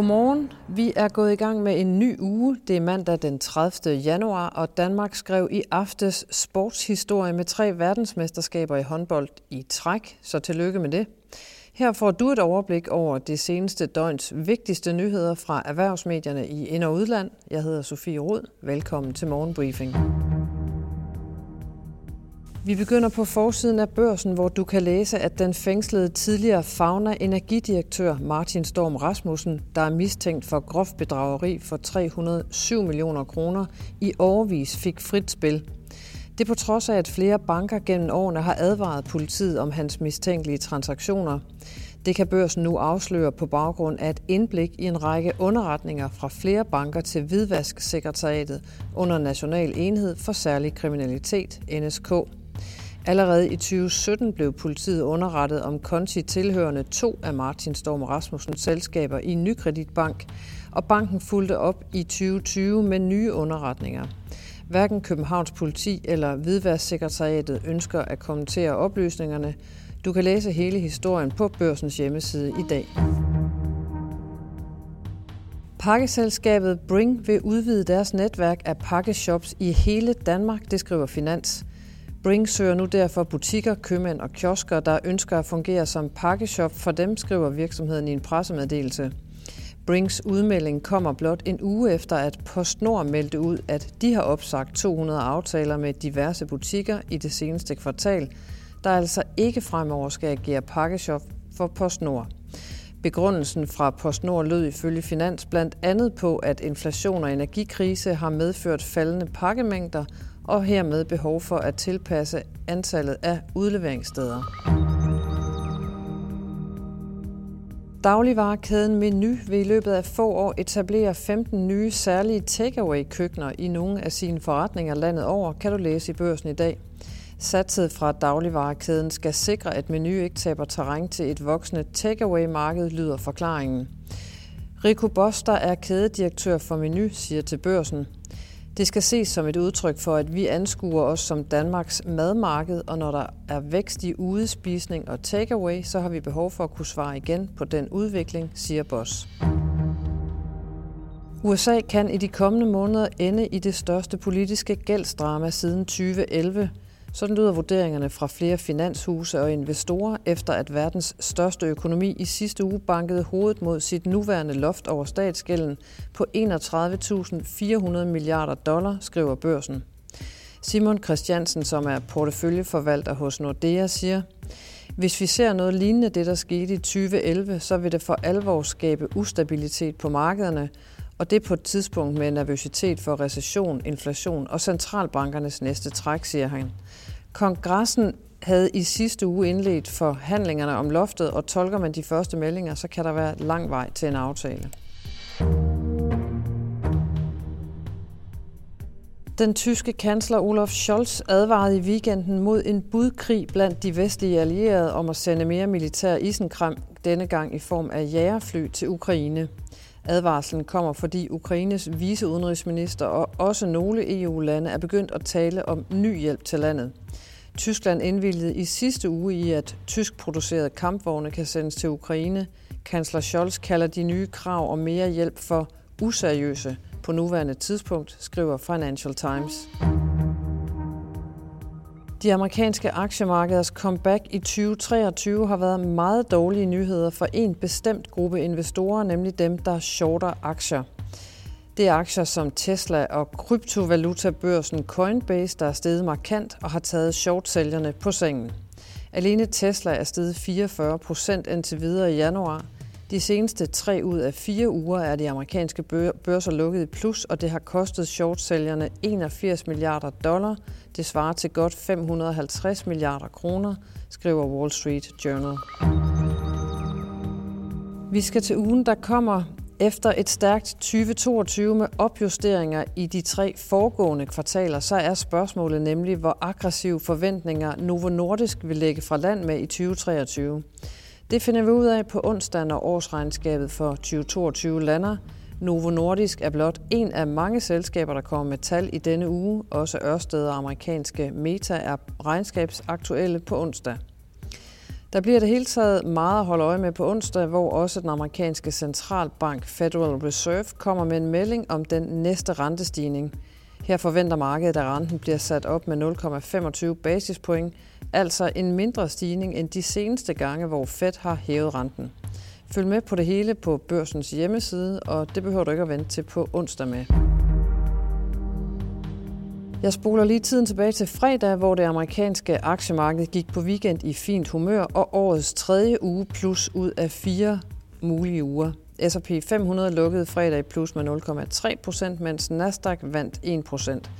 Godmorgen. Vi er gået i gang med en ny uge. Det er mandag den 30. januar, og Danmark skrev i aftes sportshistorie med tre verdensmesterskaber i håndbold i træk, så tillykke med det. Her får du et overblik over det seneste døgns vigtigste nyheder fra erhvervsmedierne i ind- og udland. Jeg hedder Sofie Rod. Velkommen til Morgenbriefing. Vi begynder på forsiden af børsen, hvor du kan læse, at den fængslede tidligere Fauna energidirektør Martin Storm Rasmussen, der er mistænkt for groft bedrageri for 307 millioner kroner, i overvis fik frit spil. Det på trods af, at flere banker gennem årene har advaret politiet om hans mistænkelige transaktioner. Det kan børsen nu afsløre på baggrund af et indblik i en række underretninger fra flere banker til Hvidvasksekretariatet under National Enhed for Særlig Kriminalitet, NSK. Allerede i 2017 blev politiet underrettet om konti tilhørende to af Martin Storm Rasmussens selskaber i Nykreditbank, og banken fulgte op i 2020 med nye underretninger. Hverken Københavns politi eller Hvidværdssekretariatet ønsker at kommentere oplysningerne. Du kan læse hele historien på børsens hjemmeside i dag. Pakkeselskabet Bring vil udvide deres netværk af pakkeshops i hele Danmark, det skriver Finans. Bring søger nu derfor butikker, købmænd og kiosker, der ønsker at fungere som pakkeshop for dem, skriver virksomheden i en pressemeddelelse. Brings udmelding kommer blot en uge efter, at PostNord meldte ud, at de har opsagt 200 aftaler med diverse butikker i det seneste kvartal, der altså ikke fremover skal agere pakkeshop for PostNord. Begrundelsen fra PostNord lød ifølge Finans blandt andet på, at inflation og energikrise har medført faldende pakkemængder og hermed behov for at tilpasse antallet af udleveringssteder. Dagligvarekæden Menu vil i løbet af få år etablere 15 nye særlige takeaway-køkkener i nogle af sine forretninger landet over, kan du læse i børsen i dag. Satset fra dagligvarekæden skal sikre, at Menu ikke taber terræn til et voksende takeaway-marked, lyder forklaringen. Rico Boss, der er kædedirektør for Menu, siger til børsen, det skal ses som et udtryk for, at vi anskuer os som Danmarks madmarked, og når der er vækst i udespisning og takeaway, så har vi behov for at kunne svare igen på den udvikling, siger Boss. USA kan i de kommende måneder ende i det største politiske gældsdrama siden 2011. Sådan lyder vurderingerne fra flere finanshuse og investorer, efter at verdens største økonomi i sidste uge bankede hovedet mod sit nuværende loft over statsgælden på 31.400 milliarder dollar, skriver børsen. Simon Christiansen, som er porteføljeforvalter hos Nordea, siger, hvis vi ser noget lignende det, der skete i 2011, så vil det for alvor skabe ustabilitet på markederne, og det på et tidspunkt med nervøsitet for recession, inflation og centralbankernes næste træk, siger han. Kongressen havde i sidste uge indledt forhandlingerne om loftet, og tolker man de første meldinger, så kan der være lang vej til en aftale. Den tyske kansler Olaf Scholz advarede i weekenden mod en budkrig blandt de vestlige allierede om at sende mere militær isenkram, denne gang i form af jægerfly til Ukraine. Advarslen kommer, fordi Ukraines viceudenrigsminister og også nogle EU-lande er begyndt at tale om ny hjælp til landet. Tyskland indvilgede i sidste uge i, at tysk producerede kampvogne kan sendes til Ukraine. Kansler Scholz kalder de nye krav om mere hjælp for useriøse på nuværende tidspunkt, skriver Financial Times. De amerikanske aktiemarkeders comeback i 2023 har været meget dårlige nyheder for en bestemt gruppe investorer, nemlig dem, der shorter aktier. Det er aktier som Tesla og kryptovalutabørsen Coinbase, der er steget markant og har taget shortsælgerne på sengen. Alene Tesla er steget 44 procent indtil videre i januar. De seneste tre ud af fire uger er de amerikanske børser lukket i plus, og det har kostet shortsælgerne 81 milliarder dollar. Det svarer til godt 550 milliarder kroner, skriver Wall Street Journal. Vi skal til ugen, der kommer. Efter et stærkt 2022 med opjusteringer i de tre foregående kvartaler, så er spørgsmålet nemlig, hvor aggressive forventninger Novo Nordisk vil lægge fra land med i 2023. Det finder vi ud af på onsdag, når årsregnskabet for 2022 lander. Novo Nordisk er blot en af mange selskaber, der kommer med tal i denne uge. Også Ørsted og amerikanske Meta er regnskabsaktuelle på onsdag. Der bliver det hele taget meget at holde øje med på onsdag, hvor også den amerikanske centralbank Federal Reserve kommer med en melding om den næste rentestigning. Her forventer markedet, at renten bliver sat op med 0,25 basispoint, altså en mindre stigning end de seneste gange, hvor Fed har hævet renten. Følg med på det hele på børsens hjemmeside, og det behøver du ikke at vente til på onsdag med. Jeg spoler lige tiden tilbage til fredag, hvor det amerikanske aktiemarked gik på weekend i fint humør, og årets tredje uge plus ud af fire mulige uger. S&P 500 lukkede fredag i plus med 0,3 procent, mens Nasdaq vandt 1 procent.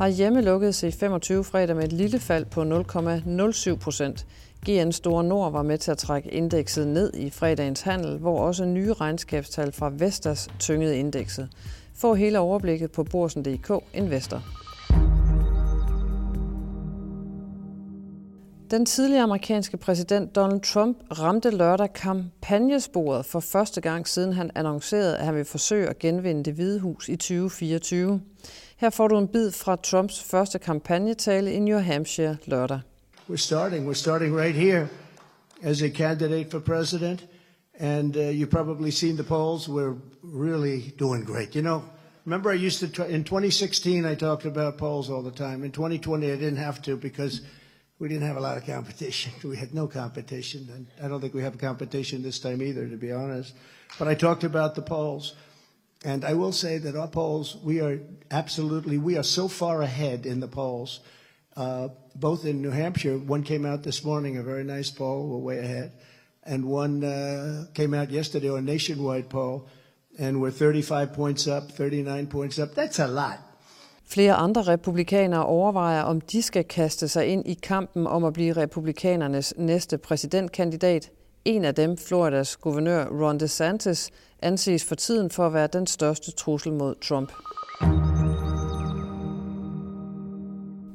Har hjemmelukket sig 25 fredag med et lille fald på 0,07 procent. GN Store Nord var med til at trække indekset ned i fredagens handel, hvor også nye regnskabstal fra Vestas tyngede indekset. Få hele overblikket på Borsen.dk Investor. Den tidligere amerikanske præsident Donald Trump ramte lørdag kampagnesporet for første gang siden han annoncerede, at han vil forsøge at genvinde det hvide hus i 2024. Her får du en bid fra Trumps første kampagnetale i New Hampshire lørdag. We're starting. We're starting right here as a candidate for president. And uh, you've probably seen the polls. We're really doing great. You know, remember I used to, in 2016, I talked about polls all the time. In 2020, I didn't have to because we didn't have a lot of competition. We had no competition. And I don't think we have competition this time either, to be honest. But I talked about the polls. And I will say that our polls, we are absolutely, we are so far ahead in the polls, uh, both in New Hampshire. One came out this morning, a very nice poll, we're way ahead. And one uh, came out yesterday, a nationwide poll, and we're 35 points up, 39 points up. That's a lot. Flere andre republikanere overvejer, om de skal kaste sig ind i kampen om at blive republikanernes næste præsidentkandidat. En af dem, Floridas guvernør Ron DeSantis, anses for tiden for at være den største trussel mod Trump.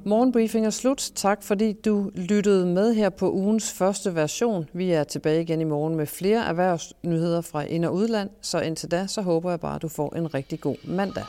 Morgenbriefing er slut. Tak fordi du lyttede med her på ugens første version. Vi er tilbage igen i morgen med flere erhvervsnyheder fra ind- og udland, så indtil da så håber jeg bare, at du får en rigtig god mandag.